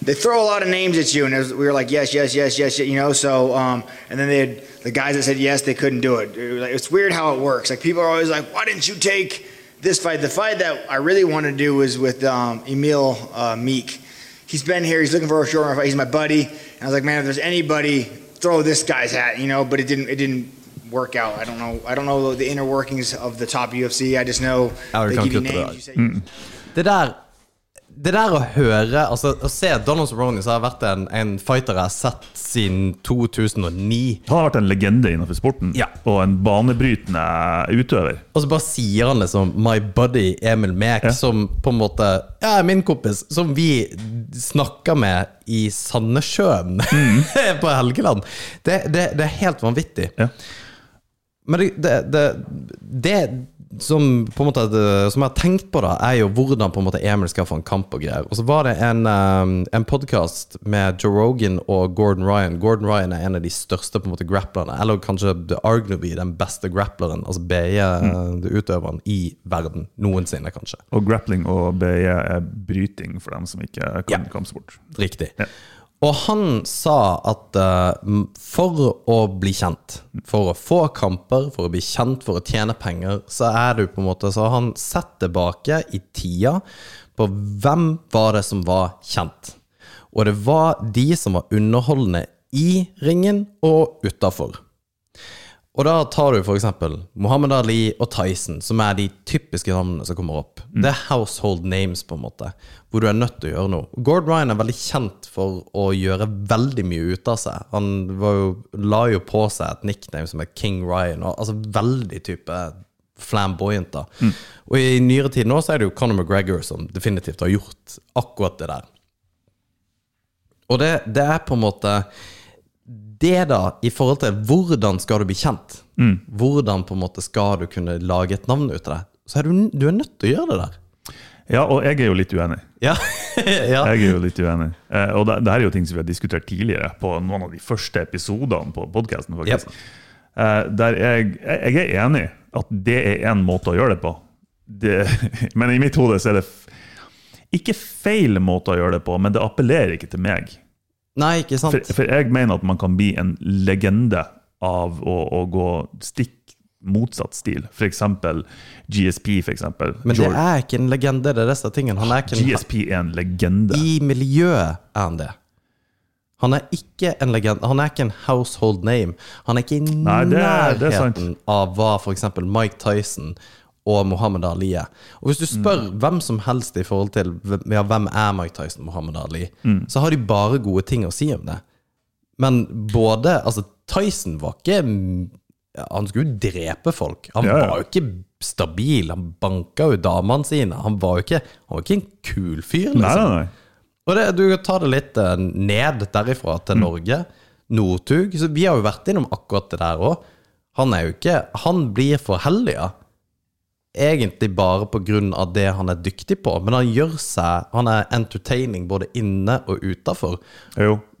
they throw a lot of names at you, and was- we were like, yes, yes, yes, yes, you know. So, um, and then they had the guys that said yes, they couldn't do it. It was like- It's weird how it works. Like people are always like, why didn't you take this fight? The fight that I really wanted to do was with um, Emil uh, Meek. He's been here. He's looking for a short fight. He's my buddy, and I was like, man, if there's anybody, throw this guy's hat, you know. But it didn't. It didn't work out. I don't know. I don't know the inner workings of the top UFC. I just know they give you names. You say Det der det der å høre Altså Å se Donald Cerrone, som har vært en, en fighter jeg har sett siden 2009 Han har vært en legende innenfor sporten, Ja. og en banebrytende utøver. Og så bare sier han liksom 'my buddy Emil Mek', Ja. som på en måte Ja, min kompis, som vi snakker med i Sandnessjøen på Helgeland. Det, det, det er helt vanvittig. Ja. Men det, det, det, som måte Som jeg har tenkt på, da er jo hvordan på en måte Emil skal få en kamp og greier. Og så var det en, um, en podkast med Joe Rogan og Gordon Ryan. Gordon Ryan er en av de største på en måte grapplerne, eller kanskje arguably den beste grappleren, altså BE-utøveren i verden noensinne, kanskje. Og grappling og BE er bryting for dem som ikke kan yeah. kampsport. Riktig. Ja. Og han sa at uh, for å bli kjent, for å få kamper, for å bli kjent, for å tjene penger, så er du på en måte Så har han sett tilbake i tida på hvem var det som var kjent. Og det var de som var underholdende i ringen og utafor. Og da tar du for eksempel Muhammad Ali og Tyson, som er de typiske navnene som kommer opp. Det er household names, på en måte, hvor du er nødt til å gjøre noe. Gordon Ryan er veldig kjent for å gjøre veldig mye ut av seg. Han var jo, la jo på seg et nickname som er King Ryan, og, altså veldig type flamboyant, da. Og i nyere tid nå så er det jo Conor McGregor som definitivt har gjort akkurat det der. Og det, det er på en måte det da, i forhold til hvordan skal du bli kjent, hvordan på en måte skal du kunne lage et navn ut av det, så er du, du er nødt til å gjøre det der. Ja, og jeg er jo litt uenig. Ja, ja. Jeg er jo litt uenig. Eh, og det, det her er jo ting som vi har diskutert tidligere på noen av de første episodene på podkasten. Yep. Eh, der jeg, jeg jeg er enig at det er én måte å gjøre det på. Det, men i mitt hode så er det ikke feil måte å gjøre det på, men det appellerer ikke til meg. Nei, ikke sant? For, for jeg mener at man kan bli en legende av å, å gå stikk motsatt stil. For eksempel GSP, for eksempel. Men det George- er ikke en legende, det er disse tingene. Han er ikke en, GSP er en legende. I miljøet er han det. Han er ikke en legende, han er ikke en household name. Han er ikke i Nei, det nærheten det av hva f.eks. Mike Tyson og Muhammad Ali er. Og Hvis du spør Mm. hvem som helst i forhold til ja, hvem er Mike Tyson og Muhammad Ali, Mm. så har de bare gode ting å si om det. Men både Altså, Tyson var ikke Han skulle jo drepe folk. Han Ja, ja. var jo ikke stabil. Han banka jo damene sine. Han var jo ikke, han var ikke en kul fyr, liksom. Nei, nei, nei. Og det, du kan ta det litt eh, ned derifra til Norge. Northug. Så vi har jo vært innom akkurat det der òg. Han er jo ikke Han blir forhelliga. Egentlig bare av det han er dyktig på. Men han gjør seg Han er entertaining både inne og utafor.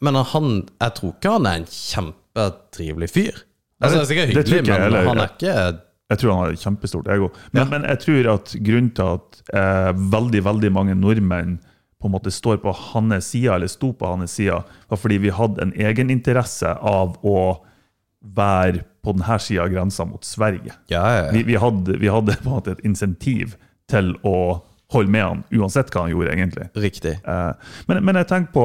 Men han Jeg tror ikke han er en kjempetrivelig fyr. Altså, det er sikkert hyggelig, men heller. han er ikke Jeg tror han har et kjempestort ego. Men, Ja. men jeg tror at grunnen til at eh, veldig veldig mange nordmenn på en måte står på hans side, eller sto på hans side, var fordi vi hadde en egeninteresse av å være på denne sida av grensa mot Sverige. Ja, ja, ja. Vi, vi, hadde, vi hadde på en måte et insentiv til å holde med han, uansett hva han gjorde, egentlig. Riktig. Eh, Men, men jeg tenker på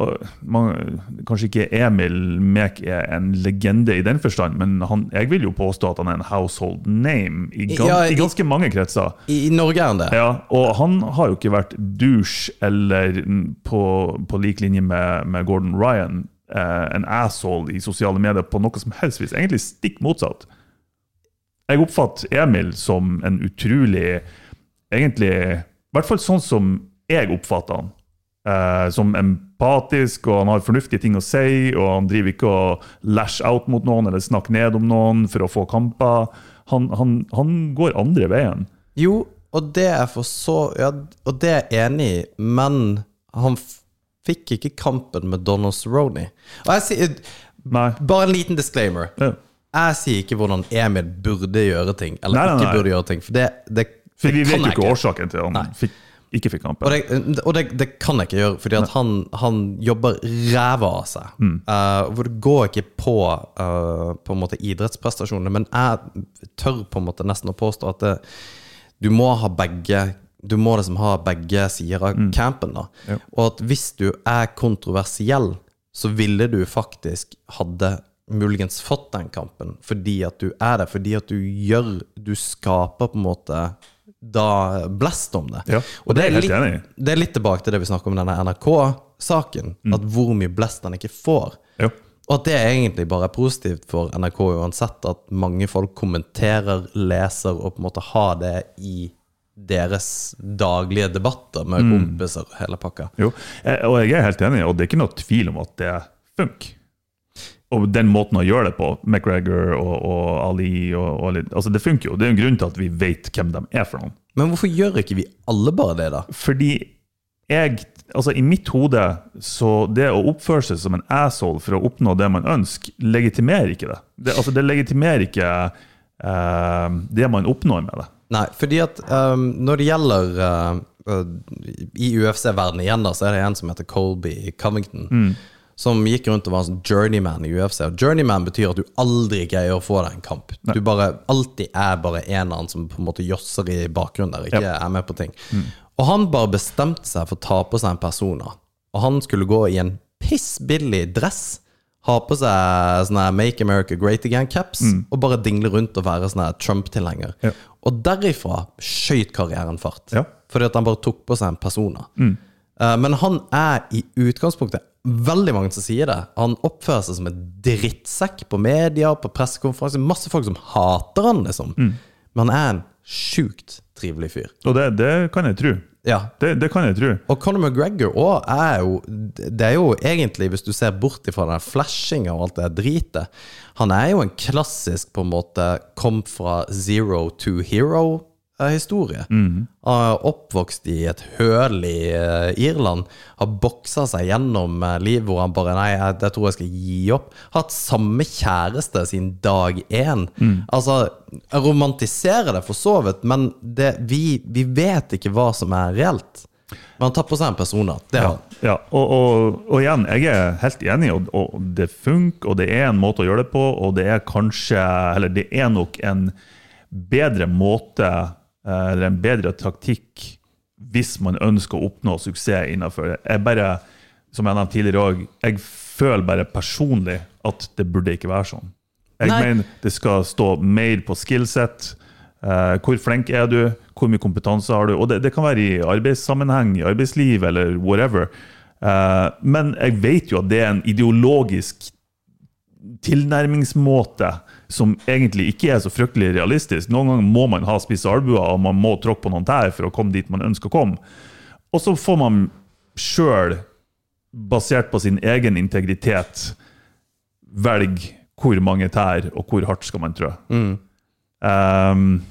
og man, Kanskje ikke Emil Mek er en legende i den forstand, men han, jeg vil jo påstå at han er en household name i, gans, i i- ganske mange kretser. I, I Norge er han det. Ja, og han har jo ikke vært douche eller på, på lik linje med, med Gordon Ryan en asshole i sosiale medier på noe som helst vis. Egentlig stikk motsatt. Jeg oppfatter Emil som en utrolig Egentlig I hvert fall sånn som jeg oppfatter han. Eh, som empatisk, og han har fornuftige ting å si, og han driver ikke og lash out mot noen eller snakker ned om noen for å få kamper. Han, han, han går andre veien. Jo, og det er for så Ja, og det er jeg enig i, men han fikk ikke kampen med Donald Cerrone. Og jeg sier Nei. Bare en liten disclaimer. Ja. Jeg sier ikke hvordan Emil burde gjøre ting, eller Nei, nei, ikke burde gjøre ting, for det, det, For vi det vet jo ikke årsaken til Nei. han fikk, ikke fikk kampen. Og, det, og det, det kan jeg ikke gjøre, fordi han, han jobber ræva av seg. Mm. Uh, hvor det går ikke på uh, På en måte idrettsprestasjoner, men jeg tør på en måte nesten å påstå at det, du må ha begge Du må liksom ha begge sider av campen. da Mm. Ja. Og at hvis du er kontroversiell, så ville du faktisk hadde muligens fått den kampen fordi at du er det. Fordi at du gjør Du skaper på en måte da blest om det. Ja, og det er litt, det er litt tilbake til det vi snakker om denne NRK-saken. Mm. At hvor mye blest den ikke får. Ja. Og at det er egentlig bare er positivt for NRK uansett, at mange folk kommenterer, leser og på en måte har det i deres daglige debatter med Mm. kompiser og hele pakka. Jo, eh, og jeg er helt enig, og det er ikke noe tvil om at det funker. Og den måten å gjøre det på, McGregor og, og Ali og, og altså Det funker jo. Det er en grunn til at vi vet hvem de er for noen. Men hvorfor gjør ikke vi alle bare det, da? Fordi jeg Altså, i mitt hode, så det å oppføre seg som en asshole for å oppnå det man ønsker, legitimerer ikke det. Det, altså, det legitimerer ikke eh, det man oppnår med det. Nei, fordi at um, når det gjelder uh, I UFC-verdenen igjen, da, så er det en som heter Colby Covington. Som gikk rundt og var en sånn journeyman i UFC. Og journeyman betyr at du aldri greier å få deg en kamp. Du bare alltid er bare en eller annen som på en måte josser i bakgrunnen der, ikke er med på ting. Og han bare bestemte seg for å ta på seg en persona. Og han skulle gå i en pissbillig dress. Ha på seg sånne Make America Great Again-caps og bare dingle rundt og være sånn Trump-tilhenger. Ja. Og derifra skøyt karrieren fart. Ja. Fordi at han bare tok på seg en persona. Eh, men han er i utgangspunktet Veldig mange som sier det. Han oppfører seg som en drittsekk på media, på pressekonferanser. Masse folk som hater han, liksom. Men han er en sjukt trivelig fyr. Og det, det kan jeg tro. Ja. Det, det kan jeg tro. Og Conor McGregor òg er jo Det er jo egentlig, hvis du ser bort ifra den flashinga og alt det dritet Han er jo en klassisk på en måte kom fra zero to hero-historie. Han er oppvokst i et høl i eh, Irland. Har boksa seg gjennom eh, livet hvor han bare Nei, jeg, jeg tror jeg skal gi opp. Hatt samme kjæreste siden dag én. Altså, jeg romantiserer det for så vidt, men det, vi, vi vet ikke hva som er reelt. Men han tar på seg en persona. Det ja. Ja, og, og, og igjen, jeg er helt enig, og, og det funker, og det er en måte å gjøre det på, og det er kanskje Eller det er nok en bedre måte, eh, eller en bedre taktikk, hvis man ønsker å oppnå suksess innenfor. Jeg bare, som jeg nevnte tidligere òg, jeg føler bare personlig at det burde ikke være sånn. Jeg Nei. mener det skal stå mer på skillset. Uh, hvor flink er du? Hvor mye kompetanse har du? Og det, det kan være i arbeidssammenheng, i arbeidsliv eller whatever. Uh, men jeg vet jo at det er en ideologisk tilnærmingsmåte som egentlig ikke er så fryktelig realistisk. Noen ganger må man ha spisse albuer, og man må tråkke på noen tær for å komme dit man ønsker å komme. Og så får man sjøl, basert på sin egen integritet, velge hvor mange tær og hvor hardt skal man trø. Um,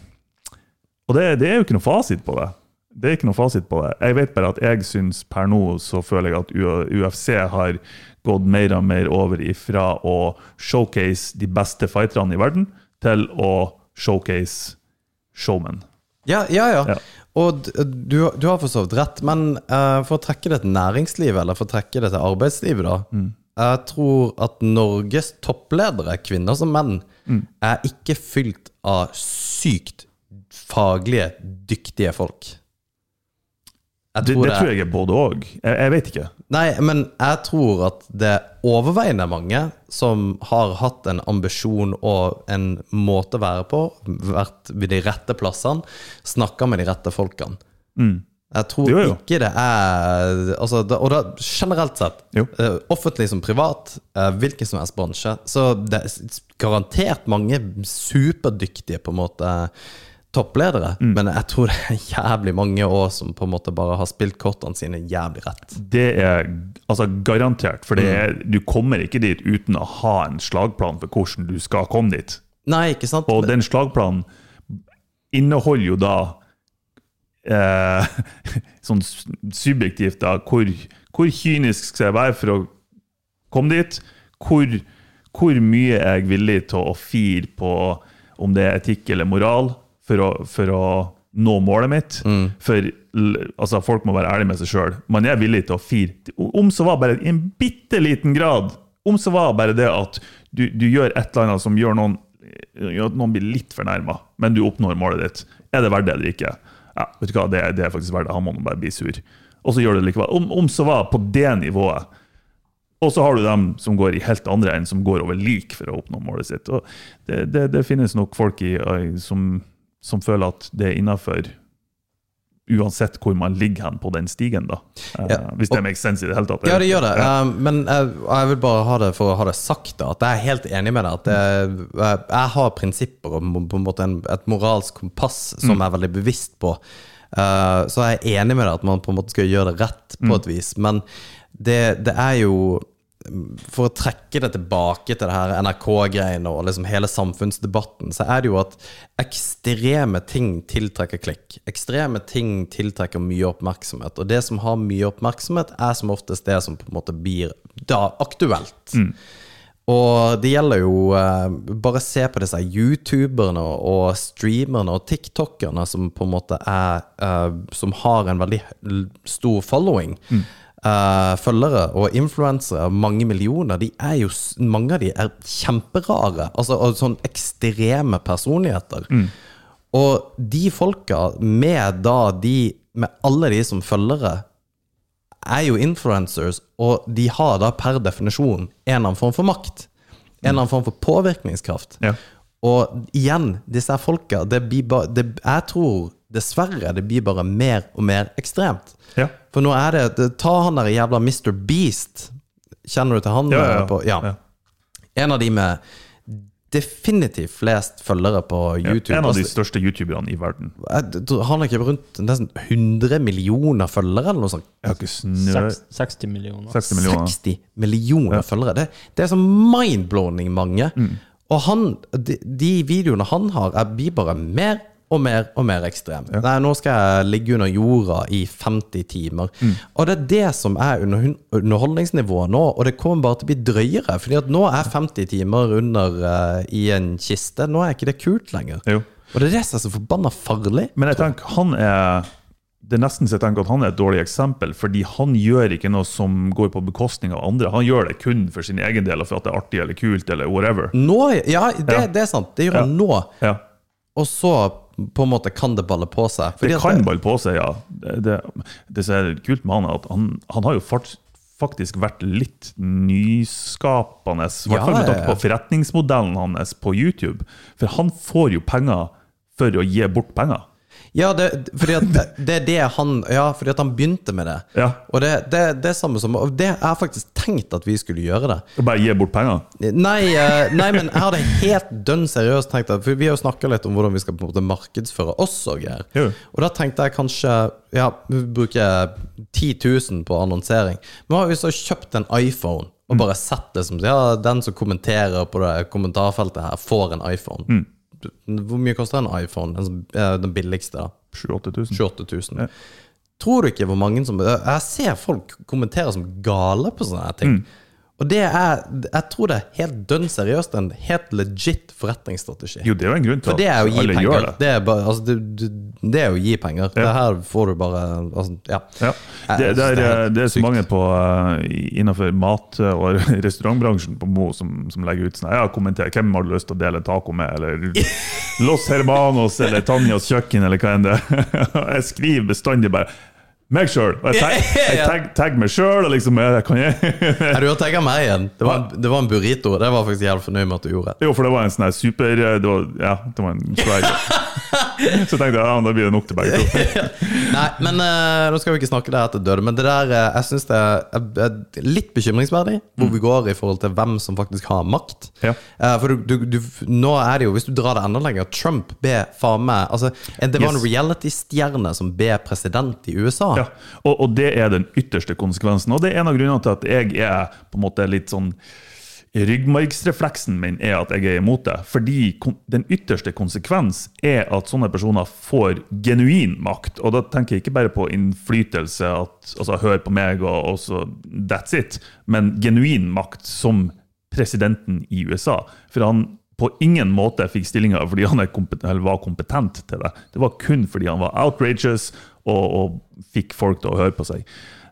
og det, det er jo ikke noe fasit på det. Det er ikke noe fasit på det. Jeg vet bare at jeg syns per nå så føler jeg at UFC har gått mer og mer over ifra å showcase de beste fighterne i verden, til å showcase showmen. Ja, ja, ja. Ja. Og du, du har for så vidt rett, men uh, for å trekke det til næringslivet, eller for å trekke det til arbeidslivet, da. Jeg tror at Norges toppledere, kvinner som menn, er ikke fylt av sykt faglige, dyktige folk. Jeg Det, det tror jeg er både òg. Jeg, jeg vet ikke. Nei, men jeg tror at det er overveiende mange som har hatt en ambisjon og en måte å være på, vært ved de rette plassene, snakka med de rette folkene. Jeg tror Mm. Jo, jo. ikke det er altså, da, Og da generelt sett, Jo. eh, offentlig som privat, eh, hvilken som helst bransje, så det er garantert mange superdyktige på en måte toppledere, Mm. men jeg tror det er jævlig mange òg som på en måte bare har spilt kortene sine jævlig rett. Det er altså garantert. For det er, du kommer ikke dit uten å ha en slagplan for hvordan du skal komme dit. Nei, ikke sant? Og den slagplanen inneholder jo da eh, Sånn subjektivt, da. Hvor, hvor kynisk skal jeg være for å komme dit? Hvor, hvor mye er jeg villig til å fire på om det er etikk eller moral, for å, for å nå målet mitt? For altså, folk må være ærlige med seg sjøl. Man er villig til å fire. Om så var bare i en bitte liten grad Om så var bare det at du, du gjør et eller annet som gjør noen gjør at noen blir litt fornærma, men du oppnår målet ditt. Er det verdt det eller ikke? Ja, vet du hva, det, det er faktisk verdt det. Han må nå bare bli sur. Og så gjør du det likevel. Om, om så var på det nivået. Og så har du dem som går i helt andre enn som går over lik for å oppnå målet sitt. Og det, det, det finnes nok folk i, i- som, som føler at det er innafor uansett hvor man ligger hen på den stigen, da. Eh, Ja, Hvis det er makes sense i det hele tatt. Ja, det gjør det. Ja. Um, men jeg, jeg vil bare ha det for å ha det sagt, da, at jeg er helt enig med deg. At jeg, jeg har prinsipper og på en måte en, et moralsk kompass som jeg er veldig bevisst på. Uh, så jeg er enig med deg at man på en måte skal gjøre det rett på et vis. Men det, det er jo for å trekke det tilbake til det her NRK-greiene og liksom hele samfunnsdebatten, så er det jo at ekstreme ting tiltrekker klikk. Ekstreme ting tiltrekker mye oppmerksomhet. Og det som har mye oppmerksomhet, er som oftest det som på en måte blir da aktuelt. Og det gjelder jo eh, Bare se på disse youtuberne og streamerne og tiktokerne som på en måte er eh, Som har en veldig stor following. Eh, følgere og influensere, mange millioner, de er jo mange av de er kjemperare. Altså og sånn ekstreme personligheter. Og de folka, med da de Med alle de som følgere, er jo influencers, og de har da per definisjon en eller annen form for makt. En eller annen form for påvirkningskraft. Ja. Og igjen, disse folka det blir bare, det, Jeg tror dessverre det blir bare mer og mer ekstremt. Ja. For nå er det, det Ta han der jævla Mr. Beast. Kjenner du til han? Ja, ja, ja. På, ja. Ja. En av de med definitivt flest følgere på Ja, YouTube. En av de Altså, største youtuberne i verden. han har ikke rundt nesten 100 millioner følgere, eller noe sånt. Jeg har ikke snø... Seks- 60 millioner. 60 millioner. 60 millioner følgere. Det, det er så mind-blowing mange. Mm. Og han, de, de videoene han har, blir bare mer og mer og mer ekstrem. Nei, nå skal jeg ligge under jorda i 50 timer. Mm. Og det er det som er under, underholdningsnivået nå, og det kommer bare til å bli drøyere. Fordi at nå er 50 timer under uh, i en kiste. Nå er ikke det kult lenger. Jo. Og det er det som er så forbanna farlig. Men jeg tenker, han er det er nesten så jeg tenker at han er et dårlig eksempel, fordi han gjør ikke noe som går på bekostning av andre. Han gjør det kun for sin egen del, og for at det er artig eller kult eller whatever. Nå, ja, det, Ja. det er sant. Det gjør Ja. han nå. Ja. Og så på en måte kan det balle på seg. Fordi Det kan balle på seg, ja. Det, det, det som er kult med han, er at han, han har jo fart, faktisk vært litt nyskapende, i hvert fall med tanke på forretningsmodellen hans på YouTube. For han får jo penger for å gi bort penger. Ja, det, fordi at det, det er det han Ja, fordi at han begynte med det. Ja. Og det, det, det er samme som og Det er faktisk tenkt at vi skulle gjøre det. Og bare gi bort penger. Nei, eh, nei men jeg hadde helt dønn seriøst tenkt at For vi har jo snakka litt om hvordan vi skal på en måte markedsføre oss og greier. Og da tenkte jeg kanskje Ja, vi bruker 10 000 på annonsering. Men hva hvis vi har kjøpt en iPhone og bare sett det som Ja, den som kommenterer på det kommentarfeltet her, får en iPhone. Hvor mye koster en iPhone? Den, eh, den billigste, da? 7000-8000. 28 000. Ja. Tror du ikke hvor mange som Jeg ser folk kommentere som gale på sånne ting. Og det er Jeg tror det er helt dønn seriøst en helt legit forretningsstrategi. Jo, det er jo en grunn til gi alle penger. gjør det. Det er, bare, altså, det, det, er å gi penger. Det her får du bare altså, Ja. Ja. Det, det, er, det er så mange på, uh, innenfor mat- og restaurantbransjen på Mo som, som legger ut sånn Ja, kommenter hvem har du lyst til å dele taco med, eller Los Hermanos eller Tanjas kjøkken, eller hva enn det er. Jeg skriver bestandig bare meg sjøl. Og jeg tagger tag, meg sjøl. Liksom, kan jeg Ja, du har tagga meg igjen. Det var, en, det var en burrito. Det var faktisk jævlig fornøyd med at du gjorde. Jo, for det var en sånn super det var, Ja, det var en svær Så tenkte jeg ja, da blir det nok til begge to. Nei, men uh, nå skal vi ikke snakke det her til døde. Men det der, eh, jeg syns det er, er litt bekymringsverdig hvor vi går i forhold til hvem som faktisk har makt. Ja. Uh, for du, du, du, nå er det jo, hvis du drar det enda lenger, Trump ber faen meg altså, Det var en reality-stjerne som ber president i USA. Ja, og, og det er den ytterste konsekvensen. Og det er en av grunnene til at jeg er på en måte litt sånn Ryggmargsrefleksen min er at jeg er imot det. Fordi den ytterste konsekvens er at sånne personer får genuin makt. Og da tenker jeg ikke bare på innflytelse, at, altså hør på meg og, og så that's it, men genuin makt som presidenten i USA. For han på ingen måte fikk stillinga fordi han kompet eller var kompetent til det. Det var kun fordi han var outrageous og, og fikk folk til å høre på seg.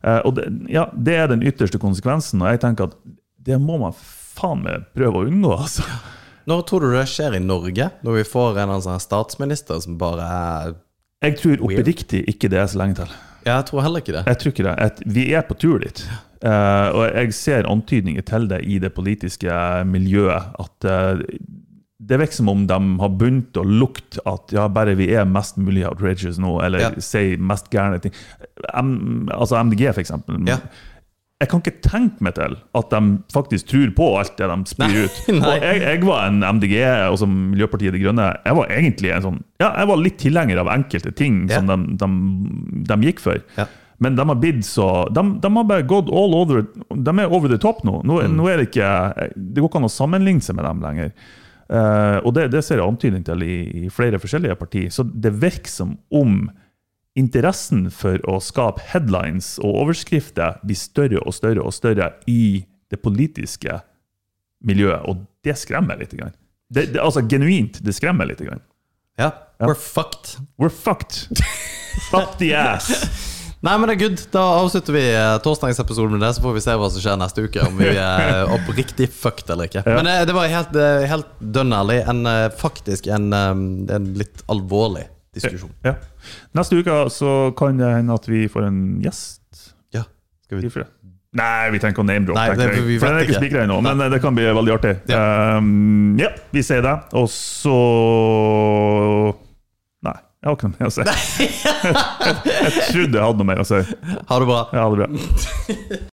Uh, og det, ja, det er den ytterste konsekvensen, og jeg tenker at det må man faen meg prøve å unngå. altså. Når tror du det skjer i Norge? Når vi får en sånn statsminister som bare er Jeg tror oppriktig ikke det er så lenge til. Ja, jeg tror heller ikke det. Jeg tror ikke det. At vi er på tur dit. Uh, og jeg ser antydninger til det i det politiske miljøet. At eh, det virker som om de har begynt å lukte at ja, bare vi er mest mulig outrageous nå, eller Ja. sier mest gærne ting. M, altså MDG, for eksempel. Ja. Jeg kan ikke tenke meg til at de faktisk tror på alt det de spyr ut. nei. Og jeg, jeg var en MDG, altså Miljøpartiet De Grønne. Jeg var egentlig en sånn Ja, jeg var litt tilhenger av enkelte ting Ja. som de, de, de gikk for. Ja. Men de har blitt så de, de har bare gått all over De er over the top nå. Nå, Mm. nå er det ikke Det går ikke an å sammenligne seg med dem lenger. Eh, og det, det ser jeg antydning til i, i flere forskjellige partier. Så det virker som om interessen for å skape headlines og overskrifter blir større og større og større i det politiske miljøet, og det skremmer litt. Grann. Det, det, altså genuint, det skremmer litt. Grann. Ja. We're fucked. We're fucked. Fuck the ass. Nei, men det er good. Da avslutter vi torsdagens torsdagsepisoden med det, så får vi se hva som skjer neste uke. Om vi er oppriktig fucked eller ikke. Ja. Men det, det var helt, eh, helt dønn ærlig. En, eh, faktisk en, eh, en litt alvorlig diskusjon. Ja. Neste uke så kan det hende at vi får en gjest. Ja. Skal vi. Nei, vi trenger ikke å name-drop, Nei, det- jeg. vi for den er ikke spikra ennå. Men eh, det kan bli veldig artig. Ja. Um, ja, vi sier det. Og så Nei, jeg har ikke noe mer å si. jeg, jeg trodde jeg hadde noe mer å si. Ha det bra. Ja, ha det bra.